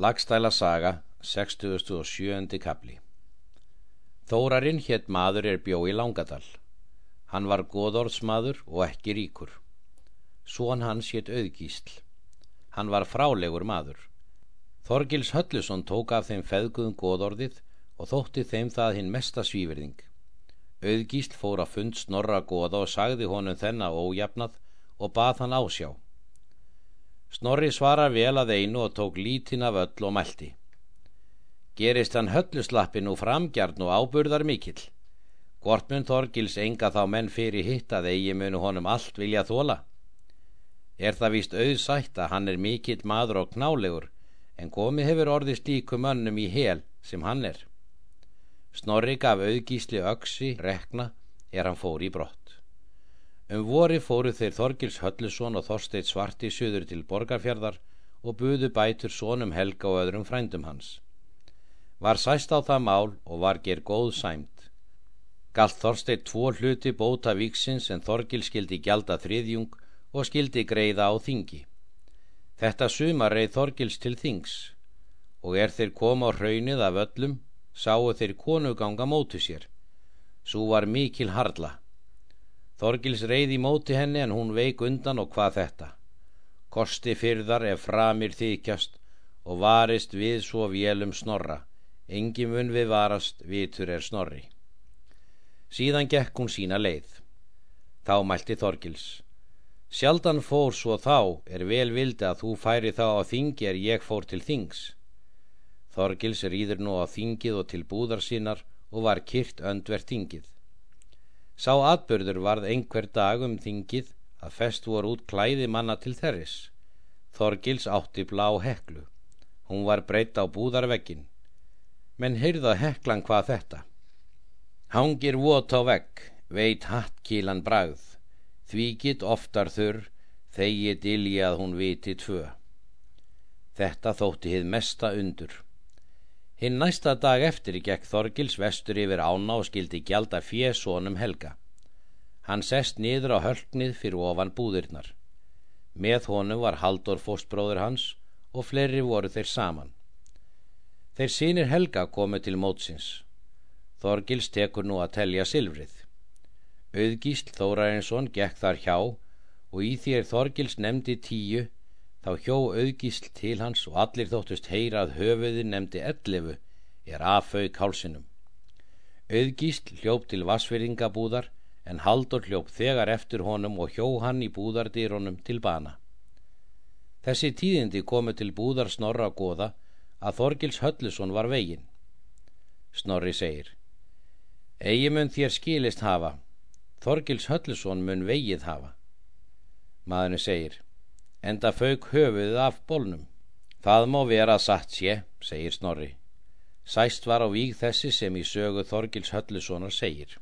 Lagstæla saga, 67. kapli Þórarinn hétt maður er bjó í Langadal. Hann var goðorðsmaður og ekki ríkur. Svon hans hétt auðgísl. Hann var frálegur maður. Þorgils Höllusson tók af þeim feðguðum goðorðið og þótti þeim það hinn mesta svíverðing. Auðgísl fór að fund snorra goða og sagði honum þennan ójafnað og bað hann ásjá. Snorri svarar vel að einu og tók lítin af öll og mælti. Gerist hann hölluslappin og framgjarn og áburðar mikill. Gortmun Þorgils enga þá menn fyrir hitt að eigi munu honum allt vilja þóla. Er það víst auðsætt að hann er mikill maður og knálegur en komið hefur orðið slíku mönnum í hel sem hann er. Snorri gaf auðgísli öksi rekna er hann fór í brott. Um vori fóru þeir Þorgils Höllusson og Þorsteit Svarti söður til Borgarfjörðar og buðu bætur sónum Helga og öðrum frændum hans. Var sæst á það mál og var ger góð sæmt. Galt Þorsteit tvo hluti bóta víksins en Þorgil skildi gjalda þriðjung og skildi greiða á þingi. Þetta suma reið Þorgils til þings og er þeir koma á hraunið af öllum sáu þeir konuganga mótu sér. Svo var mikil harla. Þorgils reyði móti henni en hún veik undan og hvað þetta. Kosti fyrðar ef framir þykjast og varist við svo vélum snorra. Engi mun við varast, vitur er snorri. Síðan gekk hún sína leið. Þá mælti Þorgils. Sjaldan fór svo þá er vel vildi að þú færi þá á þingi er ég fór til þings. Þorgils rýður nú á þingið og til búðar sínar og var kyrt öndverð þingið. Sá atbörður varð einhver dag um þingið að fest voru út klæði manna til þerris. Þorgils átti blá heklu. Hún var breytt á búðarvegin. Men heyrða heklan hvað þetta. Hangir vot á vegg, veit hattkílan bragð. Því gitt oftar þurr, þegið ilji að hún viti tvö. Þetta þótti hið mesta undur. Hinn næsta dag eftir gekk Þorgils vestur yfir ána og skildi gjalda fjesónum helga. Hann sest niður á hölknið fyrir ofan búðirnar. Með honum var Haldur fóstbróður hans og fleiri voru þeir saman. Þeir sínir helga komu til mótsins. Þorgils tekur nú að telja silfrið. Auðgísl Þórarinsson gekk þar hjá og í þér Þorgils nefndi tíu Þá hjó auðgísl til hans og allir þóttust heyra að höfuði nefndi ellefu er aðfauk hálsinum. Auðgísl hljóp til vassfyrringabúðar en Haldur hljóp þegar eftir honum og hjó hann í búðardýronum til bana. Þessi tíðindi komu til búðar Snorra goða að Þorgils Höllusson var vegin. Snorri segir Egi mun þér skilist hafa, Þorgils Höllusson mun vegið hafa. Maðurinn segir enda fauk höfuðið af bólnum. Það má vera satt sé, segir Snorri. Sæst var á víg þessi sem í sögu Þorgils Höllussonar segir.